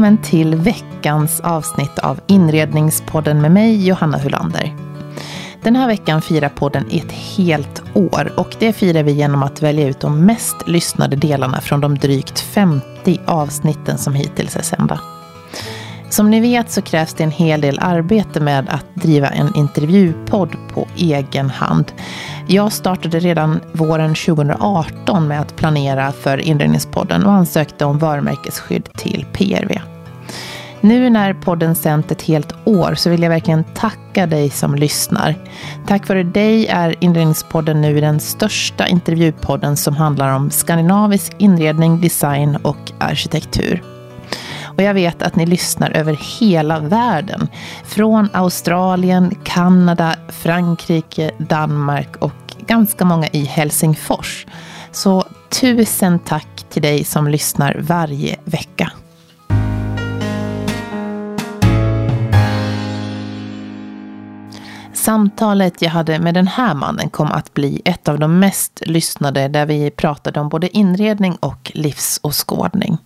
Välkommen till veckans avsnitt av Inredningspodden med mig, Johanna Hulander. Den här veckan firar podden ett helt år och det firar vi genom att välja ut de mest lyssnade delarna från de drygt 50 avsnitten som hittills är sända. Som ni vet så krävs det en hel del arbete med att driva en intervjupodd på egen hand. Jag startade redan våren 2018 med att planera för Inredningspodden och ansökte om varumärkesskydd till PRV. Nu när podden sänt ett helt år så vill jag verkligen tacka dig som lyssnar. Tack vare dig är Inredningspodden nu den största intervjupodden som handlar om skandinavisk inredning, design och arkitektur. Och jag vet att ni lyssnar över hela världen. Från Australien, Kanada, Frankrike, Danmark och ganska många i Helsingfors. Så tusen tack till dig som lyssnar varje vecka. Samtalet jag hade med den här mannen kom att bli ett av de mest lyssnade där vi pratade om både inredning och livsåskådning.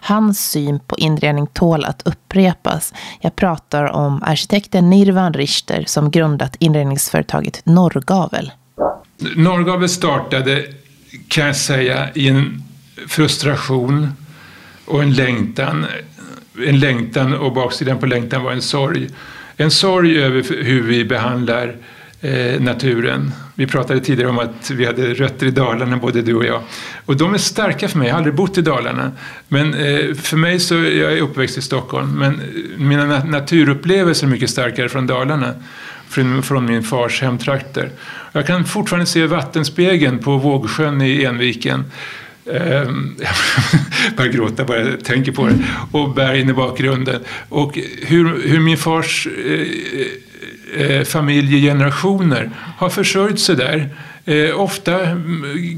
Hans syn på inredning tål att upprepas. Jag pratar om arkitekten Nirvan Richter som grundat inredningsföretaget Norrgavel. Norrgavel startade, kan jag säga, i en frustration och en längtan. En längtan och baksidan på längtan var en sorg en sorg över hur vi behandlar eh, naturen. Vi pratade tidigare om att vi hade rötter i Dalarna, både du och jag. Och de är starka för mig. Jag har aldrig bott i Dalarna. Men eh, för mig så, jag är uppväxt i Stockholm, men eh, mina nat naturupplevelser är mycket starkare från Dalarna. Från, från min fars hemtrakter. Jag kan fortfarande se vattenspegeln på Vågsjön i Enviken. Ehm, jag börjar gråta bara jag tänker på det. Och bergen i bakgrunden. Och hur, hur min fars eh, eh, eh, familj i generationer har försörjt sig där. Eh, ofta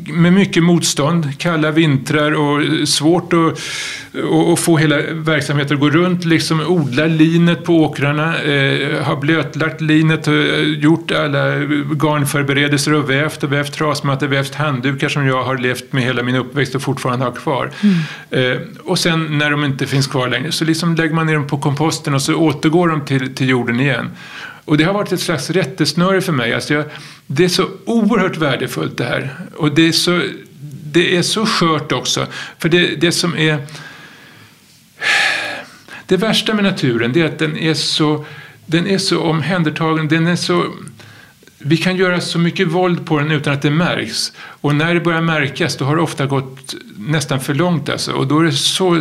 med mycket motstånd, kalla vintrar och svårt att, att få hela verksamheten att gå runt. Liksom odla linet på åkrarna, eh, har blötlagt linet, och gjort alla garnförberedelser och vävt och vävt trasmattor, vävt handdukar som jag har levt med hela min uppväxt och fortfarande har kvar. Mm. Eh, och sen när de inte finns kvar längre så liksom lägger man ner dem på komposten och så återgår de till, till jorden igen. Och det har varit ett slags rättesnöre för mig. Alltså jag, det är så oerhört värdefullt det här. Och det är så, det är så skört också. För det, det som är... Det värsta med naturen det är att den är så, den är så omhändertagen. Den är så, vi kan göra så mycket våld på den utan att det märks. Och när det börjar märkas då har det ofta gått nästan för långt. Alltså. Och då är det, så,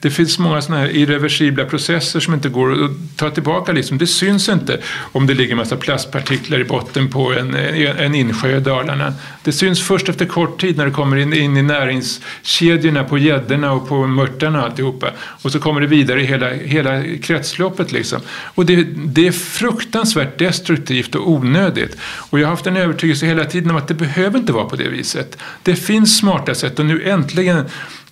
det finns många sådana här irreversibla processer som inte går att ta tillbaka. Liksom. Det syns inte om det ligger en massa plastpartiklar i botten på en, en insjö i Dalarna. Det syns först efter kort tid när det kommer in, in i näringskedjorna på gäddorna och på mörtarna och alltihopa. Och så kommer det vidare i hela, hela kretsloppet. Liksom. Och det, det är fruktansvärt destruktivt och onödigt. Och jag har haft en övertygelse hela tiden om att det behöver inte vara på det viset. Det finns smarta sätt och nu äntligen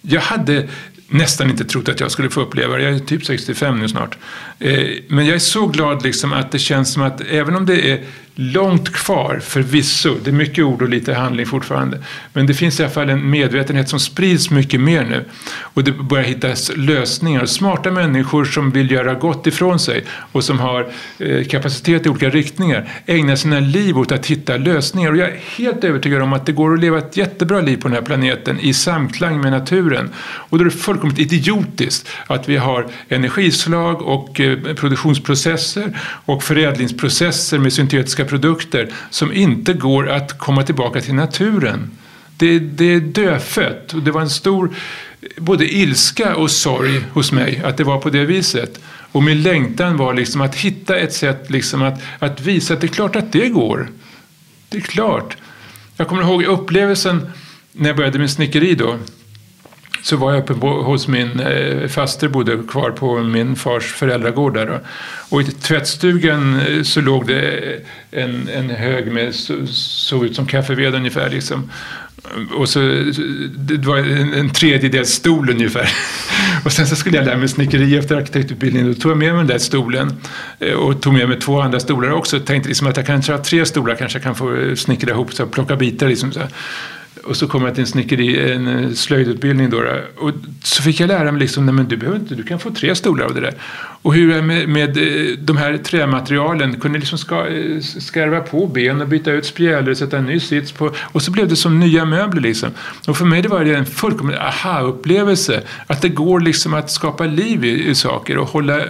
jag hade nästan inte trott att jag skulle få uppleva det. Jag är typ 65 nu snart. Eh, men jag är så glad liksom att det känns som att även om det är långt kvar förvisso, det är mycket ord och lite handling fortfarande, men det finns i alla fall en medvetenhet som sprids mycket mer nu. Och det börjar hittas lösningar. Smarta människor som vill göra gott ifrån sig och som har eh, kapacitet i olika riktningar ägnar sina liv åt att hitta lösningar. Och jag är helt övertygad om att det går att leva ett jättebra liv på den här planeten i samklang med naturen. Och då är det fullkomligt idiotiskt att vi har energislag och eh, produktionsprocesser och förädlingsprocesser med syntetiska produkter som inte går att komma tillbaka till naturen. Det, det är dödfött och det var en stor både ilska och sorg hos mig att det var på det viset. Och min längtan var liksom att hitta ett sätt liksom att, att visa att det är klart att det går. Det är klart. Jag kommer ihåg upplevelsen när jag började med snickeri då så var jag uppe hos min eh, faster, bodde kvar på min fars föräldragård där. Och i tvättstugan eh, så låg det eh, en, en hög med, så, såg ut som kaffeved ungefär. Liksom. Och så, det var en, en tredjedel stol ungefär. Och sen så skulle jag lära mig snickeri efter arkitektutbildningen. Då tog jag med mig den där stolen eh, och tog med mig två andra stolar också. Tänkte liksom att jag kanske har tre stolar kanske jag kan få snickra ihop, så plocka bitar. Liksom så och så kom jag till en snickeri, en eh, slöjdutbildning då. Och så fick jag lära mig liksom, nej men du behöver inte, du kan få tre stolar av det där. Och hur är med, med eh, de här trämaterialen, kunde liksom ska, eh, skarva på ben och byta ut spjälor, och sätta en ny sits på. Och så blev det som nya möbler liksom. Och för mig det var det en fullkomlig aha-upplevelse. Att det går liksom att skapa liv i, i saker och hålla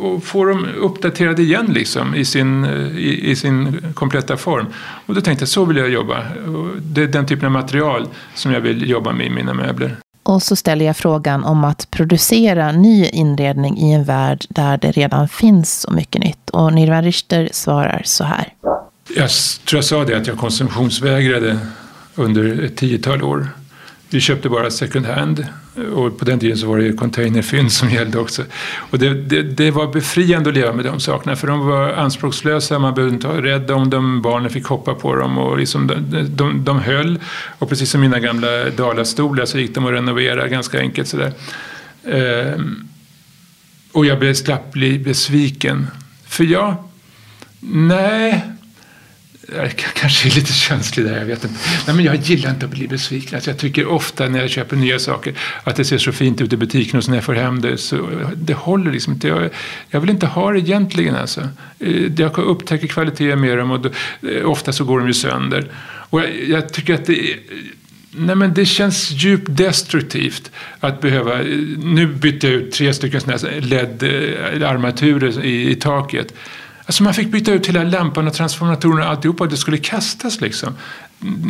och få dem uppdaterade igen liksom i sin, i, i, sin kompletta form. Och då tänkte jag så vill jag jobba. Det den typen av material som jag vill jobba med i mina möbler. Och så ställer jag frågan om att producera ny inredning i en värld där det redan finns så mycket nytt. Och Nirvan Richter svarar så här. Jag tror jag sa det att jag konsumtionsvägrade under ett tiotal år. Vi köpte bara second hand och på den tiden så var det ju containerfynd som gällde också. Och det, det, det, var befriande att leva med de sakerna för de var anspråkslösa, man behövde inte vara rädd om dem, barnen fick hoppa på dem och liksom de, de, de höll. Och precis som mina gamla dalastolar så gick de att renovera ganska enkelt sådär. Ehm, och jag blev slapp bli besviken. För jag, nej, jag kanske är lite känslig där, jag vet inte. Nej, men jag gillar inte att bli besviken. Alltså jag tycker ofta när jag köper nya saker att det ser så fint ut i butiken och så när jag får hem det så det håller liksom inte. Jag, jag vill inte ha det egentligen alltså. Eh, jag upptäcker kvaliteter med dem och då, ofta så går de ju sönder. Och jag, jag tycker att det Nej, men det känns djupt destruktivt att behöva... Eh, nu bytte jag ut tre stycken LED-armaturer i, i taket. Alltså man fick byta ut hela lampan och transformatorerna och alltihopa det skulle kastas liksom.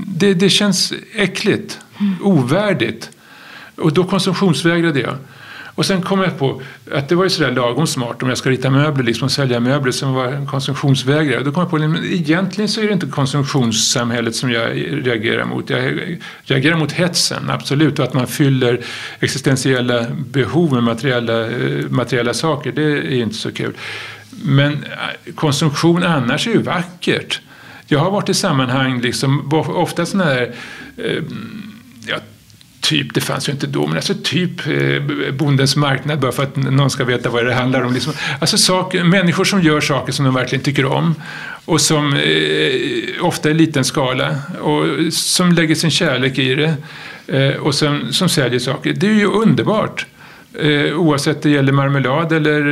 Det, det känns äckligt, ovärdigt. Och då konsumtionsvägrade jag. Och sen kom jag på att det var ju sådär lagom smart om jag ska rita möbler liksom, och sälja möbler som var en konsumtionsvägrare. Då kom jag på att egentligen så är det inte konsumtionssamhället som jag reagerar mot. Jag reagerar mot hetsen, absolut. Och att man fyller existentiella behov med materiella, eh, materiella saker, det är inte så kul. Men äh, konsumtion annars är ju vackert. Jag har varit i sammanhang, liksom, ofta sådana här eh, ja, typ, det fanns ju inte då, men alltså typ eh, Bondens marknad bara för att någon ska veta vad det handlar om. Liksom. Alltså saker, människor som gör saker som de verkligen tycker om och som eh, ofta i liten skala och som lägger sin kärlek i det eh, och som, som säljer saker. Det är ju underbart. Eh, oavsett det gäller marmelad eller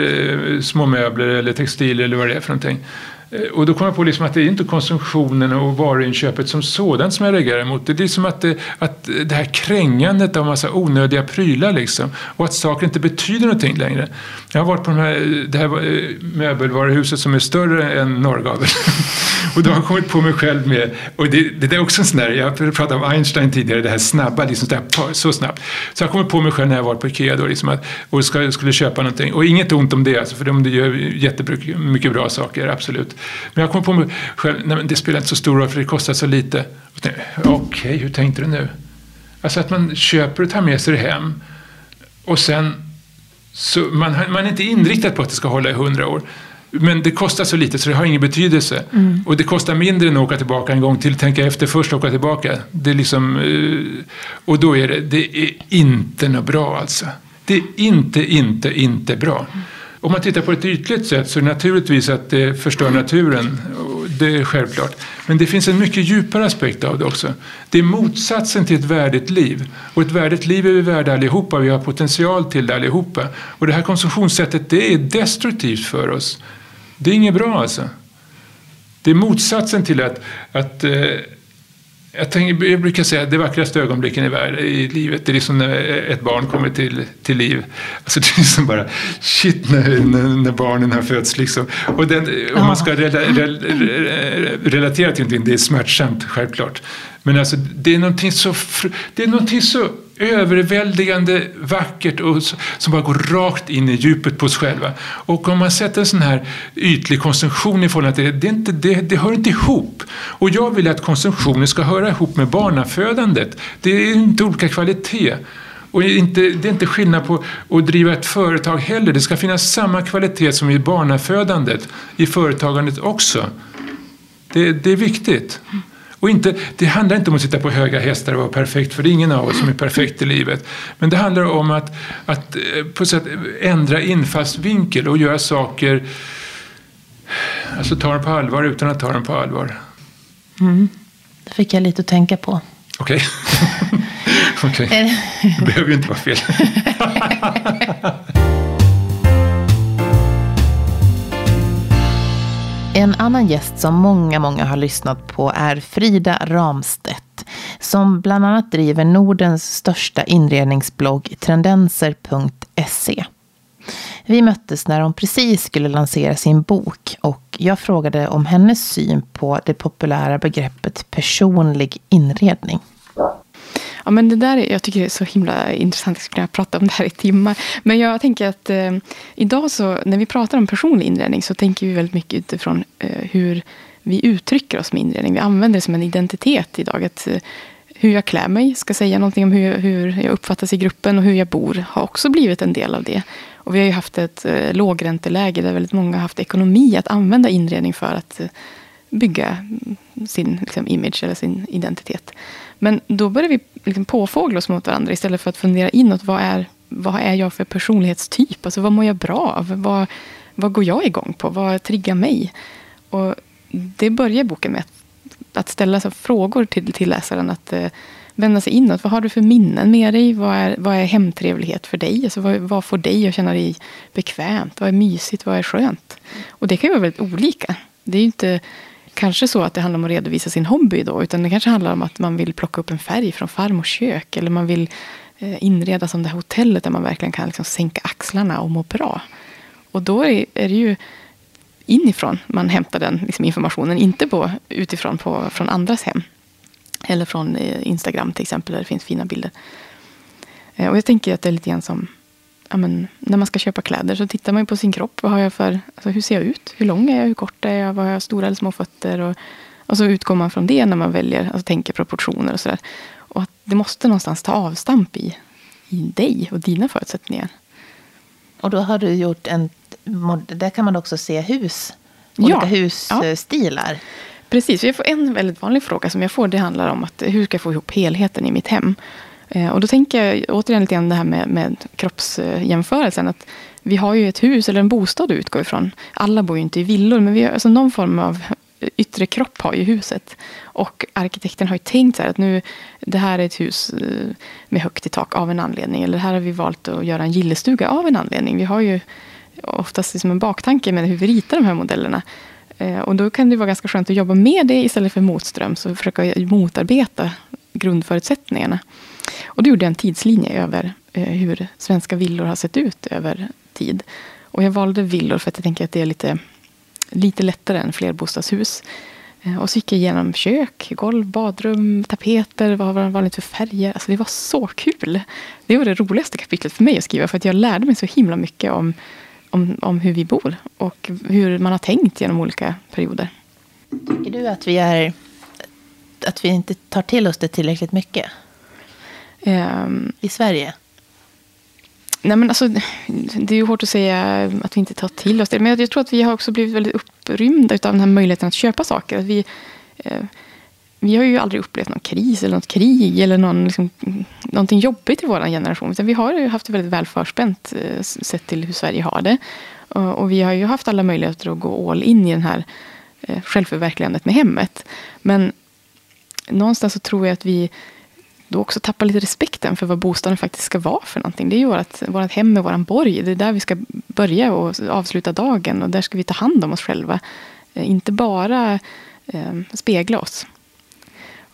eh, små möbler eller textil eller vad det är för någonting. Eh, och då kommer jag på liksom att det är inte konsumtionen och varuinköpet som sådant som jag reagerar emot. Det är liksom att det, att det här krängandet av massa onödiga prylar liksom. Och att saker inte betyder någonting längre. Jag har varit på de här, eh, det här möbelvaruhuset som är större än Norrgavel. och då har jag kommit på mig själv med, och det, det är också en sån där, jag pratade om Einstein tidigare, det här snabba, liksom där, så snabbt. Så jag kommer på mig själv när jag var på Ikea då, liksom att, och ska, skulle köpa någonting. Och inget ont om det, alltså, för de gör jättemycket bra saker, absolut. Men jag kom på mig själv, nej men det spelar inte så stor roll för det kostar så lite. Okej, okay, hur tänkte du nu? Alltså att man köper och tar med sig det hem och sen så man, man är inte inriktad på att det ska hålla i hundra år. Men det kostar så lite så det har ingen betydelse. Mm. Och det kostar mindre än att åka tillbaka en gång till. Tänka efter först och åka tillbaka. Det är liksom, eh, och då är det, det är inte något bra alltså. Det är inte, inte, inte bra. Mm. Om man tittar på ett ytligt sätt så är det naturligtvis att det förstör naturen. Det är självklart. Men det finns en mycket djupare aspekt av det också. Det är motsatsen till ett värdigt liv. Och ett värdigt liv är vi värda allihopa. Vi har potential till det allihopa. Och det här konsumtionssättet det är destruktivt för oss. Det är inget bra alltså. Det är motsatsen till att, att eh, jag, tänker, jag brukar säga att det vackraste ögonblicken i, världen, i livet det är liksom när ett barn kommer till, till liv. Alltså det är liksom bara shit när, när, barnen har fötts. Liksom. Och den, om man ska rela, rel, relatera till någonting, det är smärtsamt självklart. Men alltså, det är någonting så, det är någonting så överväldigande vackert och som bara går rakt in i djupet på oss själva. Och om man sätter en sån här ytlig konsumtion i förhållande till det, det, inte, det, det hör inte ihop. Och jag vill att konsumtionen ska höra ihop med barnafödandet. Det är inte olika kvalitet. Och inte, det är inte skillnad på att driva ett företag heller. Det ska finnas samma kvalitet som i barnafödandet, i företagandet också. Det, det är viktigt. Och inte, det handlar inte om att sitta på höga hästar och vara perfekt, för det är ingen av oss som är perfekt i livet. Men det handlar om att, att eh, på sätt ändra infallsvinkel och göra saker, alltså ta dem på allvar utan att ta dem på allvar. Mm. Det fick jag lite att tänka på. Okej. Okej. Det behöver ju inte vara fel. En annan gäst som många, många har lyssnat på är Frida Ramstedt, som bland annat driver Nordens största inredningsblogg Trendenser.se. Vi möttes när hon precis skulle lansera sin bok och jag frågade om hennes syn på det populära begreppet personlig inredning. Ja, men det där, jag tycker det är så himla intressant. Jag skulle kunna prata om det här i timmar. Men jag tänker att eh, idag så, när vi pratar om personlig inredning så tänker vi väldigt mycket utifrån eh, hur vi uttrycker oss med inredning. Vi använder det som en identitet idag. Att, eh, hur jag klär mig ska säga någonting om hur, hur jag uppfattas i gruppen och hur jag bor har också blivit en del av det. Och vi har ju haft ett eh, lågränteläge där väldigt många har haft ekonomi att använda inredning för att eh, bygga sin liksom, image eller sin identitet. Men då börjar vi liksom påfågla oss mot varandra istället för att fundera inåt. Vad är, vad är jag för personlighetstyp? Alltså, vad mår jag bra av? Vad, vad går jag igång på? Vad triggar mig? Och det börjar boken med. Att, att ställa så frågor till, till läsaren. Att eh, vända sig inåt. Vad har du för minnen med dig? Vad är, vad är hemtrevlighet för dig? Alltså, vad, vad får dig att känna dig bekvämt? Vad är mysigt? Vad är skönt? Och det kan ju vara väldigt olika. Det är ju inte kanske så att det handlar om att redovisa sin hobby då. Utan det kanske handlar om att man vill plocka upp en färg från farmors kök. Eller man vill eh, inreda som det här hotellet där man verkligen kan liksom sänka axlarna och må bra. Och då är, är det ju inifrån man hämtar den liksom informationen. Inte på, utifrån på, från andras hem. Eller från eh, Instagram till exempel där det finns fina bilder. Eh, och jag tänker att det är lite grann som ja, men, när man ska köpa kläder så tittar man på sin kropp. Vad har jag för, alltså, hur ser jag ut? Hur lång är jag? Hur kort är jag? Vad har jag stora eller små fötter? Och, och så utgår man från det när man väljer, alltså tänker proportioner och sådär. Och att det måste någonstans ta avstamp i, i dig och dina förutsättningar. Och då har du gjort en, där kan man också se hus, olika ja, husstilar. Ja. Precis, jag får en väldigt vanlig fråga som jag får. Det handlar om att hur ska jag få ihop helheten i mitt hem? Eh, och då tänker jag återigen lite grann det här med, med kroppsjämförelsen. Att vi har ju ett hus eller en bostad att utgå ifrån. Alla bor ju inte i villor, men vi har, alltså någon form av yttre kropp har ju huset. Och arkitekten har ju tänkt så här att nu, det här är ett hus eh, med högt i tak av en anledning. Eller här har vi valt att göra en gillestuga av en anledning. Vi har ju oftast liksom en baktanke med hur vi ritar de här modellerna. Eh, och då kan det vara ganska skönt att jobba med det istället för motströms och försöka motarbeta grundförutsättningarna. Och då gjorde jag en tidslinje över eh, hur svenska villor har sett ut över tid. Och jag valde villor för att jag tänker att det är lite, lite lättare än flerbostadshus. Eh, och så gick jag igenom kök, golv, badrum, tapeter, vad var vanligt för färger. Alltså det var så kul. Det var det roligaste kapitlet för mig att skriva. För att jag lärde mig så himla mycket om, om, om hur vi bor. Och hur man har tänkt genom olika perioder. Tycker du att vi, är, att vi inte tar till oss det tillräckligt mycket? Um, I Sverige? Nej, men alltså, det är ju hårt att säga att vi inte tar till oss det. Men jag tror att vi har också blivit väldigt upprymda av den här möjligheten att köpa saker. Att vi, eh, vi har ju aldrig upplevt någon kris eller något krig eller någon, liksom, någonting jobbigt i vår generation. Utan vi har ju haft det väldigt väl förspänt eh, sett till hur Sverige har det. Och, och, vi har ju haft alla möjligheter att gå all in i det här eh, självförverkligandet med hemmet. Men någonstans så tror jag att vi då också tappar lite respekten för vad bostaden faktiskt ska vara för någonting. Det är ju vårt, vårt hem och vår borg. Det är där vi ska börja och avsluta dagen. Och där ska vi ta hand om oss själva. Eh, inte bara eh, spegla oss.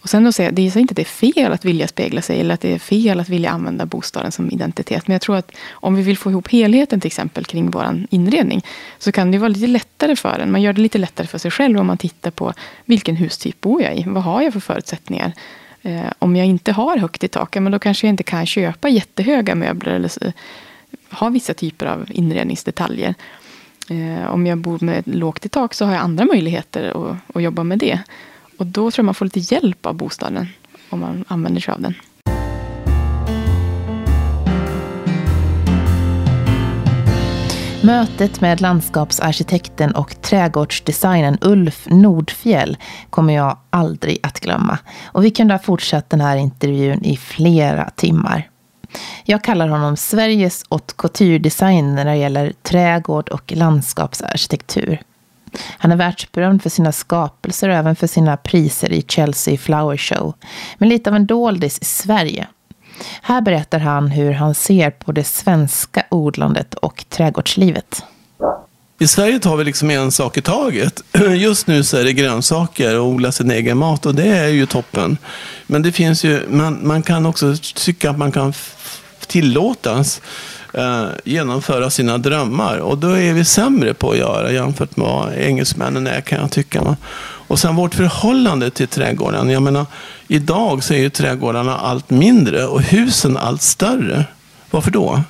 Och sen då säga, det är inte att det är fel att vilja spegla sig eller att det är fel att vilja använda bostaden som identitet. Men jag tror att om vi vill få ihop helheten till exempel kring vår inredning så kan det vara lite lättare för en. Man gör det lite lättare för sig själv om man tittar på vilken hustyp bor jag i? Vad har jag för förutsättningar? Eh, om jag inte har högt i tak, men då kanske jag inte kan köpa jättehöga möbler eller ha vissa typer av inredningsdetaljer. Eh, om jag bor med lågt i tak så har jag andra möjligheter att, att jobba med det. Och då tror jag man får lite hjälp av bostaden om man använder sig av den. Mötet med landskapsarkitekten och trädgårdsdesignern Ulf Nordfjell kommer jag aldrig att glömma. Och vi kunde ha fortsatt den här intervjun i flera timmar. Jag kallar honom Sveriges haute couture-designer när det gäller trädgård och landskapsarkitektur. Han är världsberömd för sina skapelser och även för sina priser i Chelsea Flower Show. Men lite av en doldis i Sverige. Här berättar han hur han ser på det svenska odlandet och trädgårdslivet. I Sverige tar vi liksom en sak i taget. Just nu så är det grönsaker och odla sin egen mat och det är ju toppen. Men det finns ju, man, man kan också tycka att man kan tillåtas eh, genomföra sina drömmar. Och då är vi sämre på att göra jämfört med vad engelsmännen är kan jag tycka. Och sen vårt förhållande till trädgården. Jag menar, idag så är ju trädgårdarna allt mindre och husen allt större. Varför då?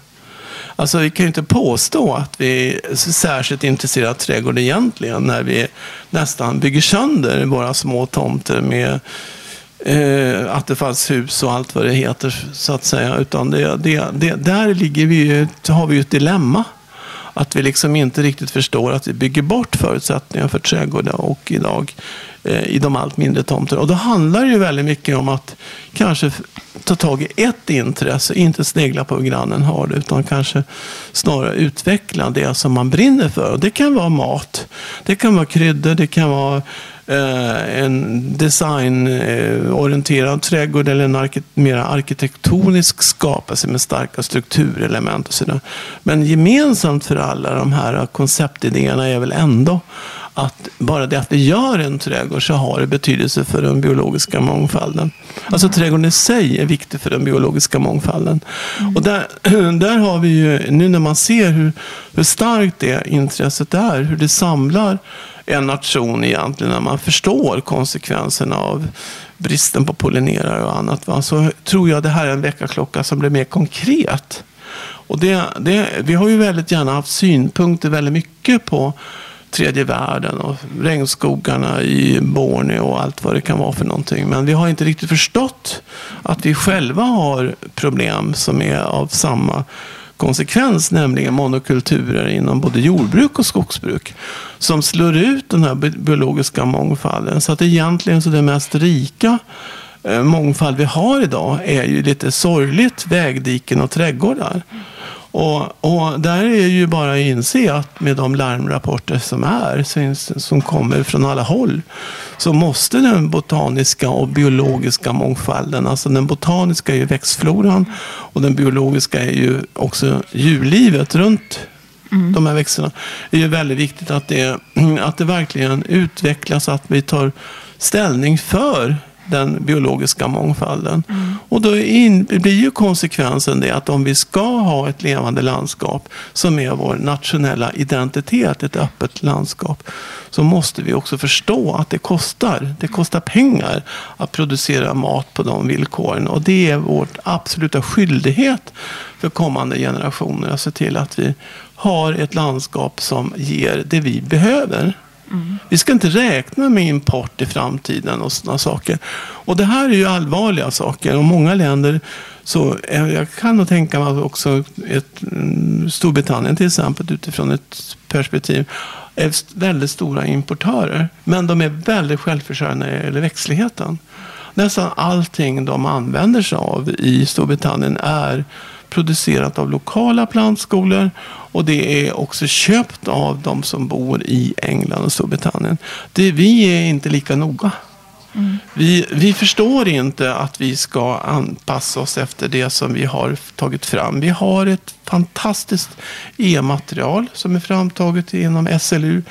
Alltså vi kan ju inte påstå att vi är särskilt intresserade av trädgård egentligen när vi nästan bygger sönder våra små tomter med eh, attefallshus och allt vad det heter så att säga. Utan det, det, det, där ligger vi, har vi ju ett dilemma. Att vi liksom inte riktigt förstår att vi bygger bort förutsättningar för trädgårdar och idag eh, i de allt mindre tomterna. Och då handlar det ju väldigt mycket om att kanske ta tag i ett intresse, inte snegla på hur grannen har det, utan kanske snarare utveckla det som man brinner för. Och det kan vara mat, det kan vara kryddor, det kan vara en designorienterad trädgård eller en arke mer arkitektonisk skapelse med starka strukturelement och sådär. Men gemensamt för alla de här konceptidéerna är väl ändå att bara det att vi gör en trädgård så har det betydelse för den biologiska mångfalden. Alltså trädgården i sig är viktig för den biologiska mångfalden. Mm. Och där, där har vi ju, nu när man ser hur, hur starkt det intresset är, hur det samlar en nation egentligen, när man förstår konsekvenserna av bristen på pollinerare och annat, va? så tror jag det här är en väckarklocka som blir mer konkret. Och det, det, vi har ju väldigt gärna haft synpunkter väldigt mycket på tredje världen och regnskogarna i Borneo och allt vad det kan vara för någonting. Men vi har inte riktigt förstått att vi själva har problem som är av samma konsekvens, nämligen monokulturer inom både jordbruk och skogsbruk, som slår ut den här biologiska mångfalden. Så att egentligen så det mest rika eh, mångfald vi har idag är ju lite sorgligt vägdiken och trädgårdar. Och, och, där är ju bara att inse att med de larmrapporter som är, som kommer från alla håll, så måste den botaniska och biologiska mångfalden, alltså den botaniska är ju växtfloran och den biologiska är ju också djurlivet runt mm. de här växterna. Det är ju väldigt viktigt att det, att det verkligen utvecklas, att vi tar ställning för den biologiska mångfalden. Mm. Och då in, blir ju konsekvensen det att om vi ska ha ett levande landskap som är vår nationella identitet, ett öppet landskap, så måste vi också förstå att det kostar. Det kostar pengar att producera mat på de villkoren. Och det är vår absoluta skyldighet för kommande generationer att se till att vi har ett landskap som ger det vi behöver. Mm. Vi ska inte räkna med import i framtiden och sådana saker. Och det här är ju allvarliga saker. Och många länder, så eh, jag kan nog tänka mig också ett, mm, Storbritannien till exempel utifrån ett perspektiv, är väldigt stora importörer. Men de är väldigt självförsörjande när det gäller växtligheten. Nästan allting de använder sig av i Storbritannien är producerat av lokala plantskolor och det är också köpt av de som bor i England och Storbritannien. Det, vi är inte lika noga. Mm. Vi, vi förstår inte att vi ska anpassa oss efter det som vi har tagit fram. Vi har ett fantastiskt e-material som är framtaget inom SLU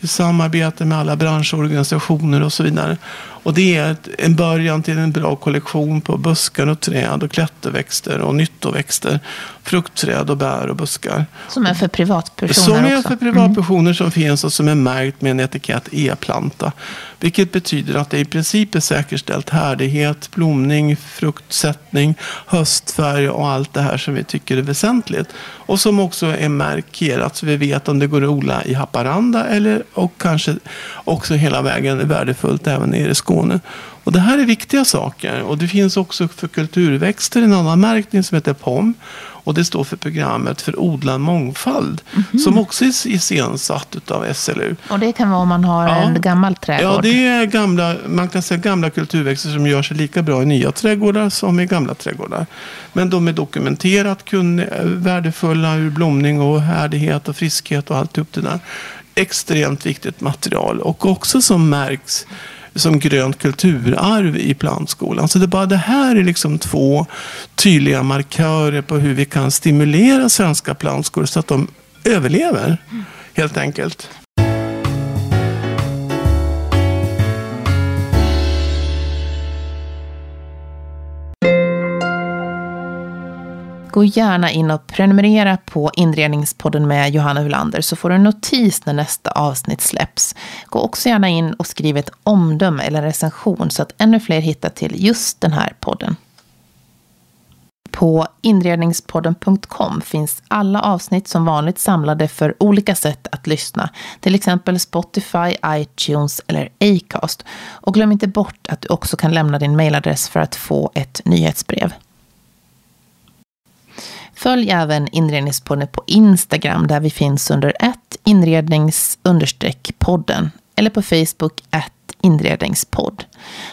i samarbete med alla branschorganisationer och så vidare. Och det är en början till en bra kollektion på buskar och träd och klätterväxter och nyttoväxter. Fruktträd och bär och buskar. Som är för privatpersoner Som är för privatpersoner mm. som finns och som är märkt med en etikett e-planta. Vilket betyder att det i princip är säkerställt härdighet, blomning, fruktsättning, höstfärg och allt det här som vi tycker är väsentligt. Och som också är markerat så vi vet om det går att odla i Haparanda eller och kanske också hela vägen är värdefullt även nere i Skåne. Och det här är viktiga saker. Och det finns också för kulturväxter en annan märkning som heter POM. Och det står för programmet för odlad mångfald. Mm -hmm. Som också är iscensatt av SLU. Och det kan vara om man har ja. en gammal trädgård? Ja, det är gamla, man kan säga gamla kulturväxter som gör sig lika bra i nya trädgårdar som i gamla trädgårdar. Men de är dokumenterat kunniga, värdefulla ur blomning och härdighet och friskhet och allt upp det där. extremt viktigt material och också som märks som grönt kulturarv i plantskolan. Så det, bara det här är liksom två tydliga markörer på hur vi kan stimulera svenska plantskolor så att de överlever, helt enkelt. Gå gärna in och prenumerera på Inredningspodden med Johanna Hulander så får du en notis när nästa avsnitt släpps. Gå också gärna in och skriv ett omdöme eller recension så att ännu fler hittar till just den här podden. På inredningspodden.com finns alla avsnitt som vanligt samlade för olika sätt att lyssna. Till exempel Spotify, iTunes eller Acast. Och glöm inte bort att du också kan lämna din mailadress för att få ett nyhetsbrev. Följ även Inredningspodden på Instagram där vi finns under ett inrednings podden eller på Facebook ett inredningspodd.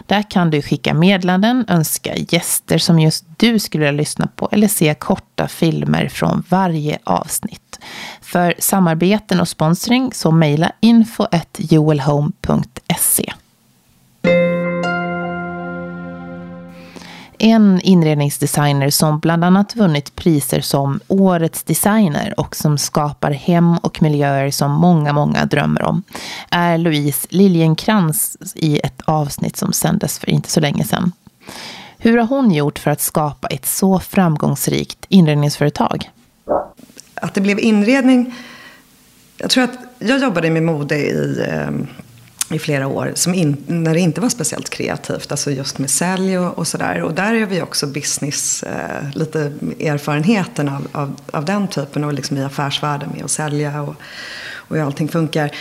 Där kan du skicka meddelanden, önska gäster som just du skulle vilja lyssna på eller se korta filmer från varje avsnitt. För samarbeten och sponsring så mejla info joelhome.se. En inredningsdesigner som bland annat vunnit priser som Årets designer och som skapar hem och miljöer som många, många drömmer om är Louise Liljenkrans i ett avsnitt som sändes för inte så länge sedan. Hur har hon gjort för att skapa ett så framgångsrikt inredningsföretag? Att det blev inredning... Jag tror att jag jobbade med mode i ehm, i flera år som in, när det inte var speciellt kreativt, alltså just med sälj och, och sådär. Och där är vi också business, eh, lite erfarenheten av, av, av, den typen och liksom i affärsvärlden med att sälja och, och hur allting funkar.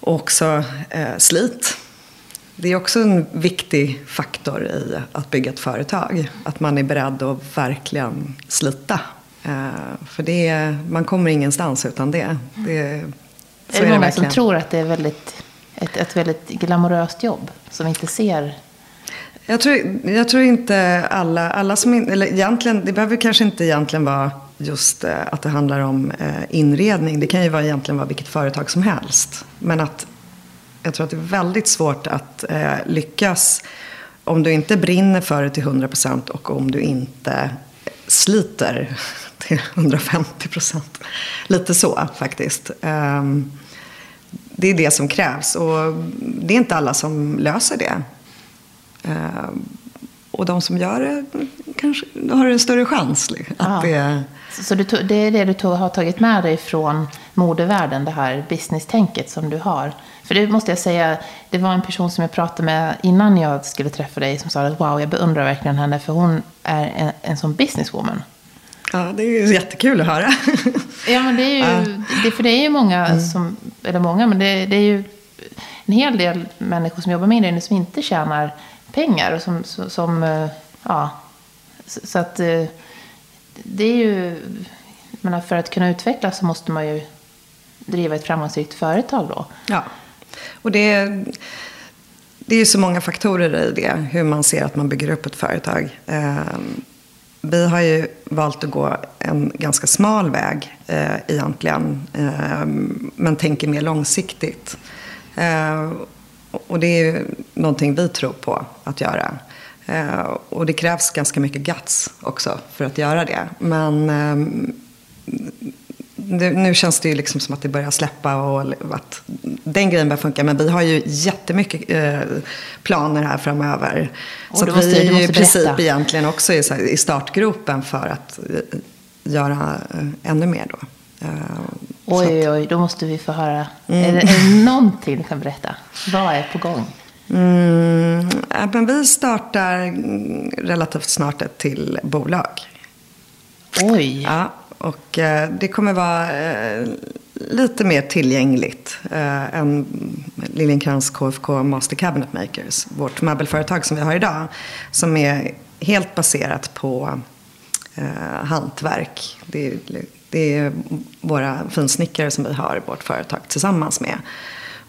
Och också eh, slit. Det är också en viktig faktor i att bygga ett företag. Att man är beredd att verkligen slita. Eh, för det, man kommer ingenstans utan det. det är det, är det många som tror att det är väldigt ett, ett väldigt glamoröst jobb som vi inte ser jag tror, jag tror inte alla, alla som, in, eller egentligen, det behöver kanske inte egentligen vara just eh, att det handlar om eh, inredning. Det kan ju vara egentligen vara vilket företag som helst. Men att jag tror att det är väldigt svårt att eh, lyckas om du inte brinner för det till 100% och om du inte sliter till 150%. Lite så faktiskt. Ehm, det är det som krävs. Och det är inte alla som löser det. Eh, och de som gör det kanske har en större chans. Att det... Så du, det är det du tog, har tagit med dig från modevärlden, det här business-tänket som du har? För det måste jag säga, det var en person som jag pratade med innan jag skulle träffa dig som sa att wow, jag beundrar verkligen henne för hon är en, en sån businesswoman. Ja, det är ju jättekul att höra. ja, men det är ju, det, för det är ju många mm. som, eller många, men det, det, är ju en hel del människor som jobbar med inredning som inte tjänar pengar. Och som, som eh, ja, så, att eh, det är ju, menar, för att kunna utvecklas så måste man ju driva ett framgångsrikt företag då. Ja, och det det är ju så många faktorer i det, hur man ser att man bygger upp ett företag. Vi har ju valt att gå en ganska smal väg eh, egentligen. Eh, men tänker mer långsiktigt. Eh, och det är ju någonting vi tror på att göra. Eh, och det krävs ganska mycket guts också för att göra det. Men eh, nu känns det ju liksom som att det börjar släppa och att den grejen börjar funka. Men vi har ju jättemycket eh, planer här framöver. Och så vi är ju i princip berätta. egentligen också i, här, i startgropen för att eh, göra eh, ännu mer då. Eh, oj, oj, oj, då måste vi få höra. Mm. Är, det, är det någonting du kan berätta? Vad är på gång? Mm, men vi startar relativt snart ett till bolag. Oj! Ja, och eh, det kommer vara eh, lite mer tillgängligt eh, än Liljenkrans KFK Master Cabinet Makers. Vårt möbelföretag som vi har idag. Som är helt baserat på eh, hantverk. Det är, det är våra finsnickare som vi har vårt företag tillsammans med.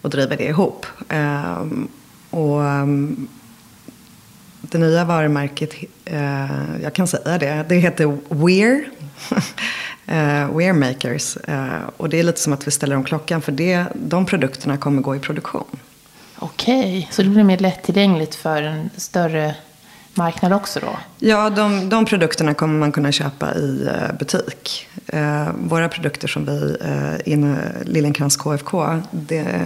Och driver det ihop. Eh, och eh, det nya varumärket, eh, jag kan säga det, det heter Weir. eh, wear makers. Eh, och det är lite som att vi ställer om klockan för det, de produkterna kommer gå i produktion. Okej, så det blir mer lättillgängligt för en större marknad också då? Ja, de, de produkterna kommer man kunna köpa i eh, butik. Våra produkter som vi, eh, inom Liljenkrans KFK, det,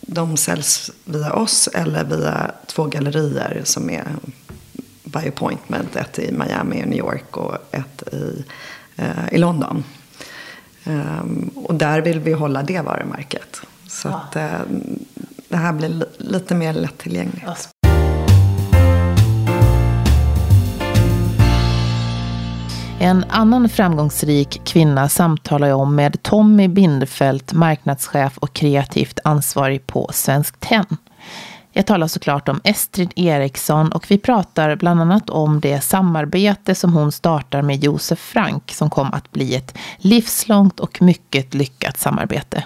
de säljs via oss eller via två gallerier som är by appointment. Ett i Miami och New York och ett i, i London. Um, och där vill vi hålla det varumärket. Så ja. att, eh, det här blir lite mer lättillgängligt. Ja. En annan framgångsrik kvinna samtalar jag om med Tommy Bindefeld, marknadschef och kreativt ansvarig på Svensk Tenn. Jag talar såklart om Estrid Eriksson och vi pratar bland annat om det samarbete som hon startar med Josef Frank som kom att bli ett livslångt och mycket lyckat samarbete.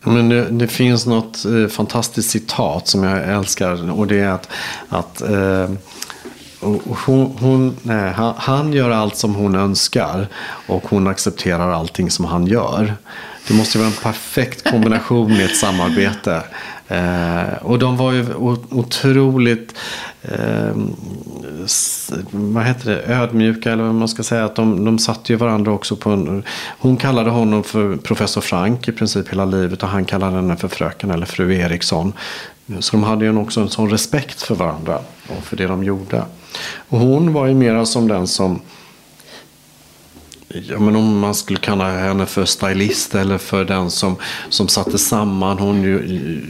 Men det, det finns något eh, fantastiskt citat som jag älskar och det är att, att eh, hon, hon, nej, han, han, gör allt som hon önskar och hon accepterar allting som han gör. Det måste vara en perfekt kombination i ett samarbete. Eh, och de var ju otroligt eh, vad heter det, ödmjuka eller vad man ska säga. Att de, de satte ju varandra också på en, Hon kallade honom för professor Frank i princip hela livet och han kallade henne för fröken eller fru Eriksson. Så de hade ju också en sån respekt för varandra och för det de gjorde. Och hon var ju mera som den som Ja, men om man skulle kalla henne för stylist eller för den som, som satte samman. Hon ju,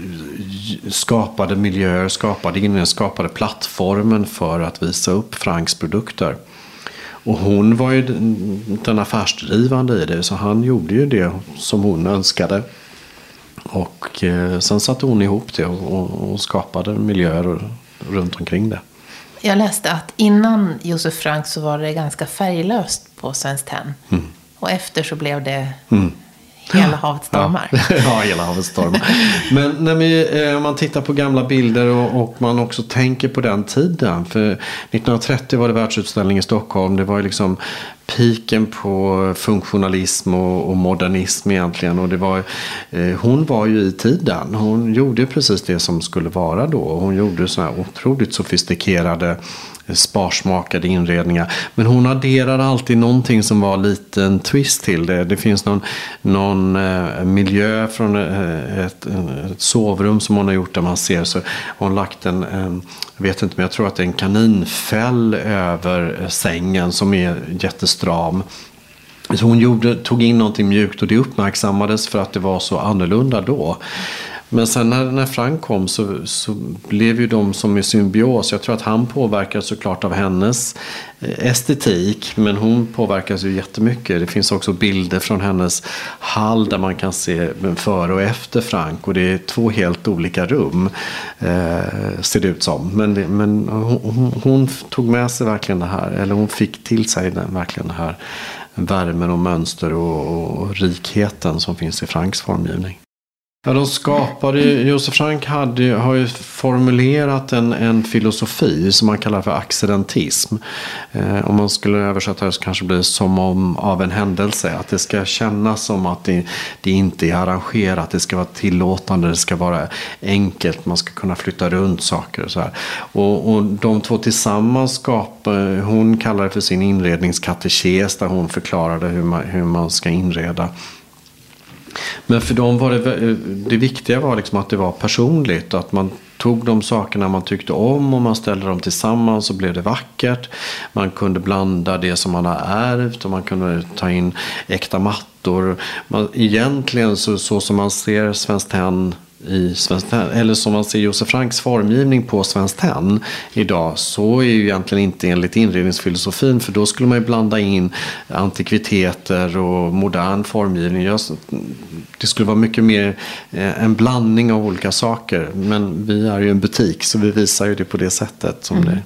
skapade miljöer, skapade inne, skapade plattformen för att visa upp Franks produkter. Och hon var ju den affärsdrivande i det, så han gjorde ju det som hon önskade. Och eh, sen satte hon ihop det och, och skapade miljöer runt omkring det. Jag läste att innan Josef Frank så var det ganska färglöst på Svenskt Tenn. Mm. Och efter så blev det mm. Hela havet stormar. Ja, ja hela havet stormar. Men när vi, eh, om man tittar på gamla bilder och, och, man också tänker på den tiden. För 1930 var det världsutställning i Stockholm. Det var ju liksom piken på funktionalism och, och, modernism egentligen. Och det var, eh, hon var ju i tiden. Hon gjorde precis det som skulle vara då. Hon gjorde så här otroligt sofistikerade sparsmakade inredningar. Men hon adderar alltid någonting som var lite en twist till det. Det finns någon, någon eh, miljö från eh, ett, ett, sovrum som hon har gjort där man ser så hon lagt en, en, jag vet inte men jag tror att det är en kaninfäll över eh, sängen som är jättestram. Så hon gjorde, tog in någonting mjukt och det uppmärksammades för att det var så annorlunda då. Men sen när, när Frank kom så, så blev ju de som i symbios. Jag tror att han påverkades såklart av hennes eh, estetik. Men hon påverkas ju jättemycket. Det finns också bilder från hennes hall där man kan se före och efter Frank. Och det är två helt olika rum. Eh, ser det ut som. Men, det, men hon, hon, tog med sig verkligen det här. Eller hon fick till sig den, verkligen det här värmen och mönster och, och rikheten som finns i Franks formgivning. Ja, de skapade, Josef Frank hade, har ju formulerat en, en filosofi som man kallar för accidentism. Eh, om man skulle översätta det så kanske det blir som om av en händelse. Att det ska kännas som att det, det inte är arrangerat, det ska vara tillåtande, det ska vara enkelt, man ska kunna flytta runt saker och så här. Och, och de två tillsammans skapade, hon kallar det för sin inredningskatekes där hon förklarade hur man, hur man ska inreda men för dem var det, eh, det viktiga var liksom att det var personligt. Att man tog de sakerna man tyckte om och man ställde dem tillsammans så blev det vackert. Man kunde blanda det som man har ärvt och man kunde ta in äkta mattor. Man, egentligen så, så som man ser Svenskt Tenn i Svenskt eller som man ser Josef Franks formgivning på Svenskt Tenn idag, så är ju egentligen inte enligt inredningsfilosofin, för då skulle man ju blanda in antikviteter och modern formgivning. Det skulle vara mycket mer eh, en blandning av olika saker, men vi är ju en butik, så vi visar ju det på det sättet. som mm. det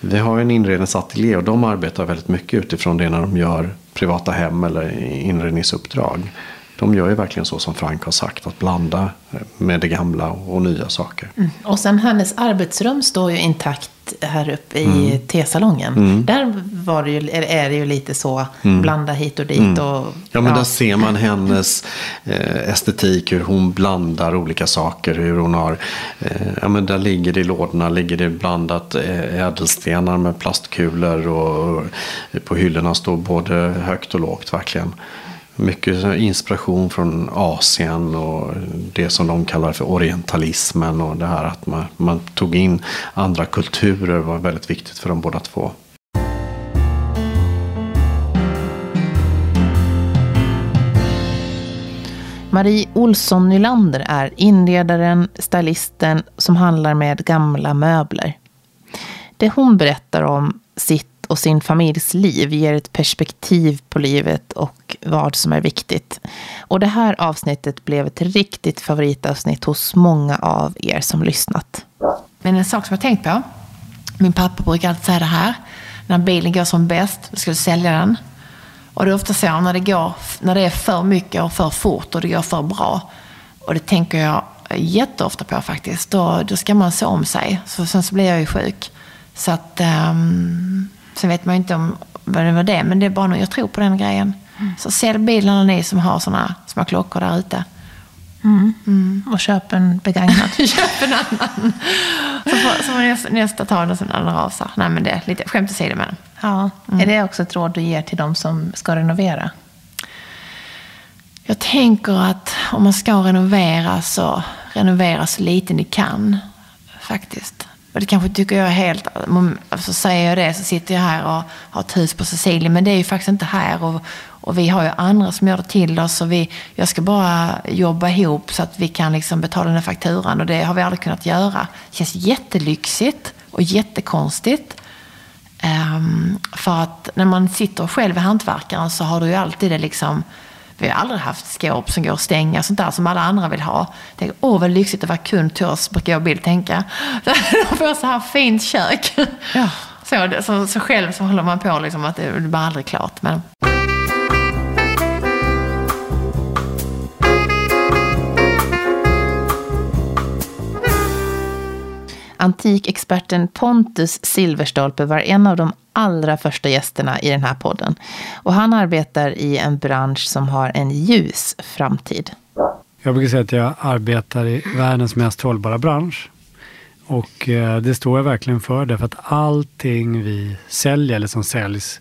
vi har en inredningsateljé och de arbetar väldigt mycket utifrån det när de gör privata hem eller inredningsuppdrag. De gör ju verkligen så som Frank har sagt, att blanda med det gamla och nya saker. Mm. Och sen hennes arbetsrum står ju intakt här uppe i mm. tesalongen. Mm. Där var det ju, är det ju lite så, mm. blanda hit och dit. Mm. Och, ja, men ja. där ser man hennes eh, estetik, hur hon blandar olika saker. Hur hon har, eh, ja men där ligger det i lådorna, ligger det blandat eh, ädelstenar med plastkulor. Och, och på hyllorna står både högt och lågt verkligen mycket inspiration från Asien och det som de kallar för orientalismen och det här att man, man tog in andra kulturer var väldigt viktigt för dem båda två. Marie Olsson Nylander är inredaren, stylisten som handlar med gamla möbler. Det hon berättar om sitt och sin familjs liv ger ett perspektiv på livet och vad som är viktigt. Och det här avsnittet blev ett riktigt favoritavsnitt hos många av er som lyssnat. Men en sak som jag tänkt på. Min pappa brukar alltid säga det här. När bilen går som bäst, då ska du sälja den. Och det är ofta så när det, går, när det är för mycket och för fort och det går för bra. Och det tänker jag jätteofta på faktiskt. Då, då ska man se om sig. Så, sen så blir jag ju sjuk. Så att um, Sen vet man ju inte om vad det var det, men det är bara något, jag tror på den grejen. Mm. Så sälj bilarna ni som har sådana små klockor där ute. Mm. Mm. Och köp en begagnad. köp en annan. Så får, så får nästa, nästa ta den sen den rasar. Nej men det är lite skämt åsido med den. Ja. Mm. Är det också ett råd du ger till de som ska renovera? Jag tänker att om man ska renovera så renovera så lite ni kan. Faktiskt. Och det kanske tycker jag är helt... Alltså säger jag det så sitter jag här och har ett hus på Sicilien. Men det är ju faktiskt inte här. Och, och vi har ju andra som gör det till oss. Och vi, jag ska bara jobba ihop så att vi kan liksom betala den här fakturan. Och det har vi aldrig kunnat göra. Det känns jättelyxigt och jättekonstigt. Um, för att när man sitter själv i hantverkaren så har du ju alltid det liksom vi har aldrig haft skåp som går att stänga, sånt där som alla andra vill ha. Tänk, åh vad lyxigt att vara kund till oss, brukar jag och Bill tänka. De får så här fint kök. Ja. Så, så, så själv så håller man på liksom att det blir aldrig klart. Men... Antikexperten Pontus Silverstolpe var en av de allra första gästerna i den här podden. Och han arbetar i en bransch som har en ljus framtid. Jag brukar säga att jag arbetar i världens mest hållbara bransch. Och eh, det står jag verkligen för därför att allting vi säljer eller som säljs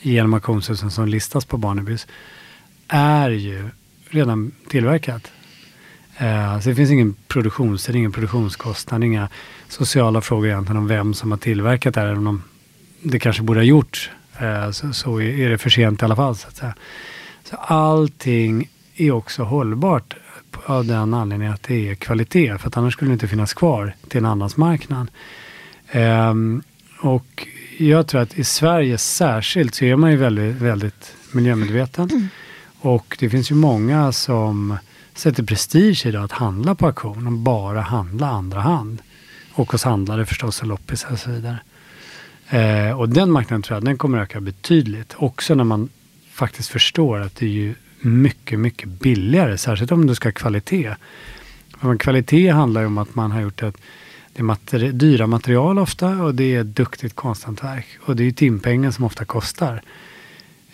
genom auktionshusen som listas på Barnebys är ju redan tillverkat. Eh, så det finns ingen produktionstid, ingen produktionskostnad, inga sociala frågor egentligen om vem som har tillverkat det här, även om det kanske borde ha gjorts. Eh, så, så är det för sent i alla fall. Så att. Så allting är också hållbart av den anledningen att det är kvalitet. För att annars skulle det inte finnas kvar till en andrahandsmarknad. Um, och jag tror att i Sverige särskilt så är man ju väldigt, väldigt miljömedveten. Mm. Och det finns ju många som sätter prestige i det att handla på auktion och bara handla andra hand. Och hos handlare förstås och loppisar och så vidare. Eh, och den marknaden tror jag den kommer öka betydligt. Också när man faktiskt förstår att det är ju mycket, mycket billigare. Särskilt om du ska ha kvalitet. Men kvalitet handlar ju om att man har gjort ett det är materi dyra material ofta och det är duktigt konsthantverk. Och det är ju timpengen som ofta kostar.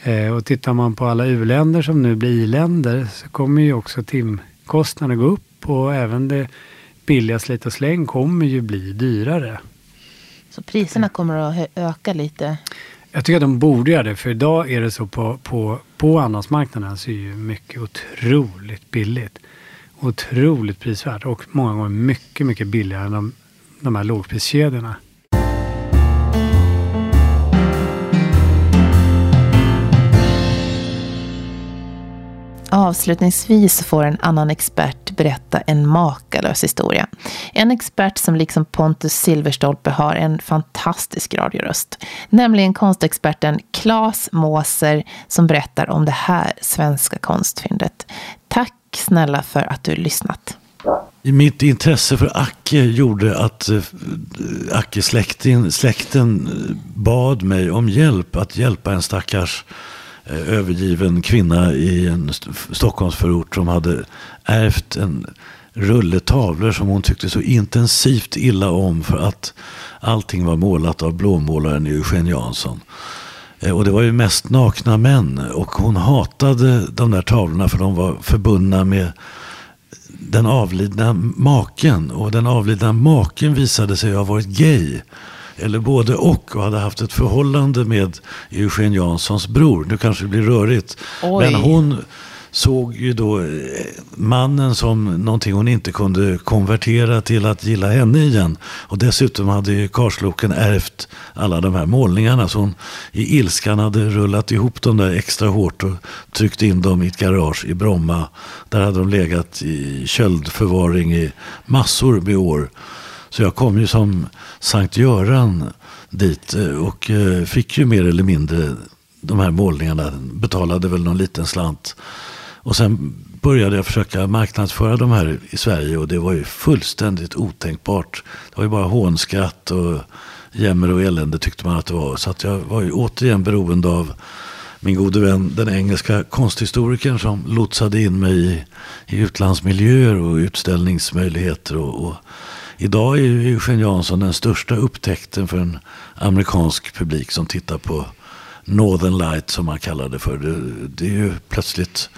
Eh, och tittar man på alla u-länder som nu blir i-länder så kommer ju också timkostnaden gå upp och även det billiga slit och släng kommer ju bli dyrare. Så priserna kommer att öka lite? Jag tycker att de borde göra det. För idag är det så på, på, på andrahandsmarknaden så är ju mycket otroligt billigt. Otroligt prisvärt och många gånger mycket, mycket billigare än de, de här lågpriskedjorna. Avslutningsvis får en annan expert berätta en makalös historia. En expert som liksom Pontus Silverstolpe har en fantastisk radioröst. Nämligen konstexperten Claes Måser som berättar om det här svenska konstfyndet. Tack snälla för att du lyssnat. Mitt intresse för Acke gjorde att eh, Acke-släkten släkten eh, bad mig om hjälp att hjälpa en stackars Eh, övergiven kvinna i en Stockholmsförort som hade ärvt en rulle tavlor som hon tyckte så intensivt illa om för att allting var målat av blåmålaren Eugen Jansson. Eh, och det var ju mest nakna män och hon hatade de där tavlorna för de var förbundna med den avlidna maken. Och den avlidna maken visade sig ha varit gay. Eller både och och hade haft ett förhållande med Eugen Janssons bror. Nu kanske det blir rörigt. Oj. Men hon såg ju då eh, mannen som någonting hon inte kunde konvertera till att gilla henne igen. Och dessutom hade ju Karsloken ärvt alla de här målningarna. Så hon i ilskan hade rullat ihop dem där extra hårt och tryckt in dem i ett garage i Bromma. Där hade de legat i köldförvaring i massor med år. Så jag kom ju som Sankt Göran dit eh, och eh, fick ju mer eller mindre de här målningarna. Betalade väl någon liten slant. Och sen började jag försöka marknadsföra de här i Sverige och det var ju fullständigt otänkbart. Det var ju bara hånskratt och jämmer och elände tyckte man att det var. Så att jag var ju återigen beroende av min gode vän, den engelska konsthistorikern som lotsade in mig i, i utlandsmiljöer och utställningsmöjligheter. Och, och idag är ju Eugen Jansson den största upptäckten för en amerikansk publik som tittar på Northern Light som man kallar det för. Det, det är ju plötsligt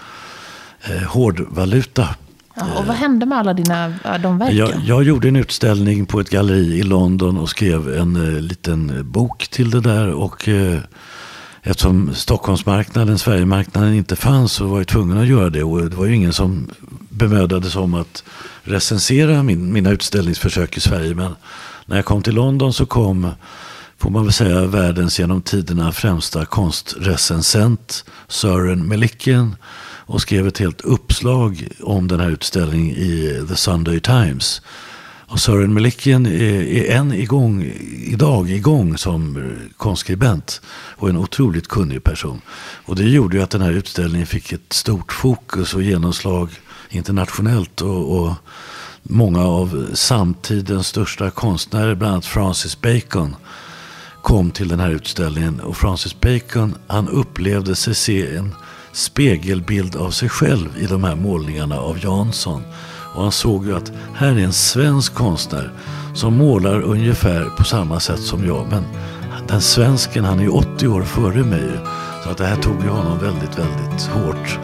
eh, hårdvaluta. Ja, och vad hände med alla dina, de verken? Jag, jag gjorde en utställning på ett galleri i London och skrev en eh, liten bok till det där. Och eh, eftersom Stockholmsmarknaden, Sverigemarknaden inte fanns så var jag tvungen att göra det. Och det var ju ingen som bemödade sig om att recensera min, mina utställningsförsök i Sverige. Men när jag kom till London så kom, får man väl säga, världens genom tiderna främsta konstrecensent Sören Melikian och skrev ett helt uppslag om den här utställningen i The Sunday Times. Och Sören Melikian är, än igång, idag igång som eh, konstskribent och en otroligt kunnig person. Och det gjorde ju att den här utställningen fick ett stort fokus och genomslag internationellt. Och, och många av samtidens största konstnärer, bland annat Francis Bacon, kom till den här utställningen. Och Francis Bacon, han upplevde sig se en spegelbild av sig själv i de här målningarna av Jansson. Och han såg ju att här är en svensk konstnär som målar ungefär på samma sätt som jag. Men den svensken, han är ju 80 år före mig. Så att det här tog ju honom väldigt, väldigt hårt.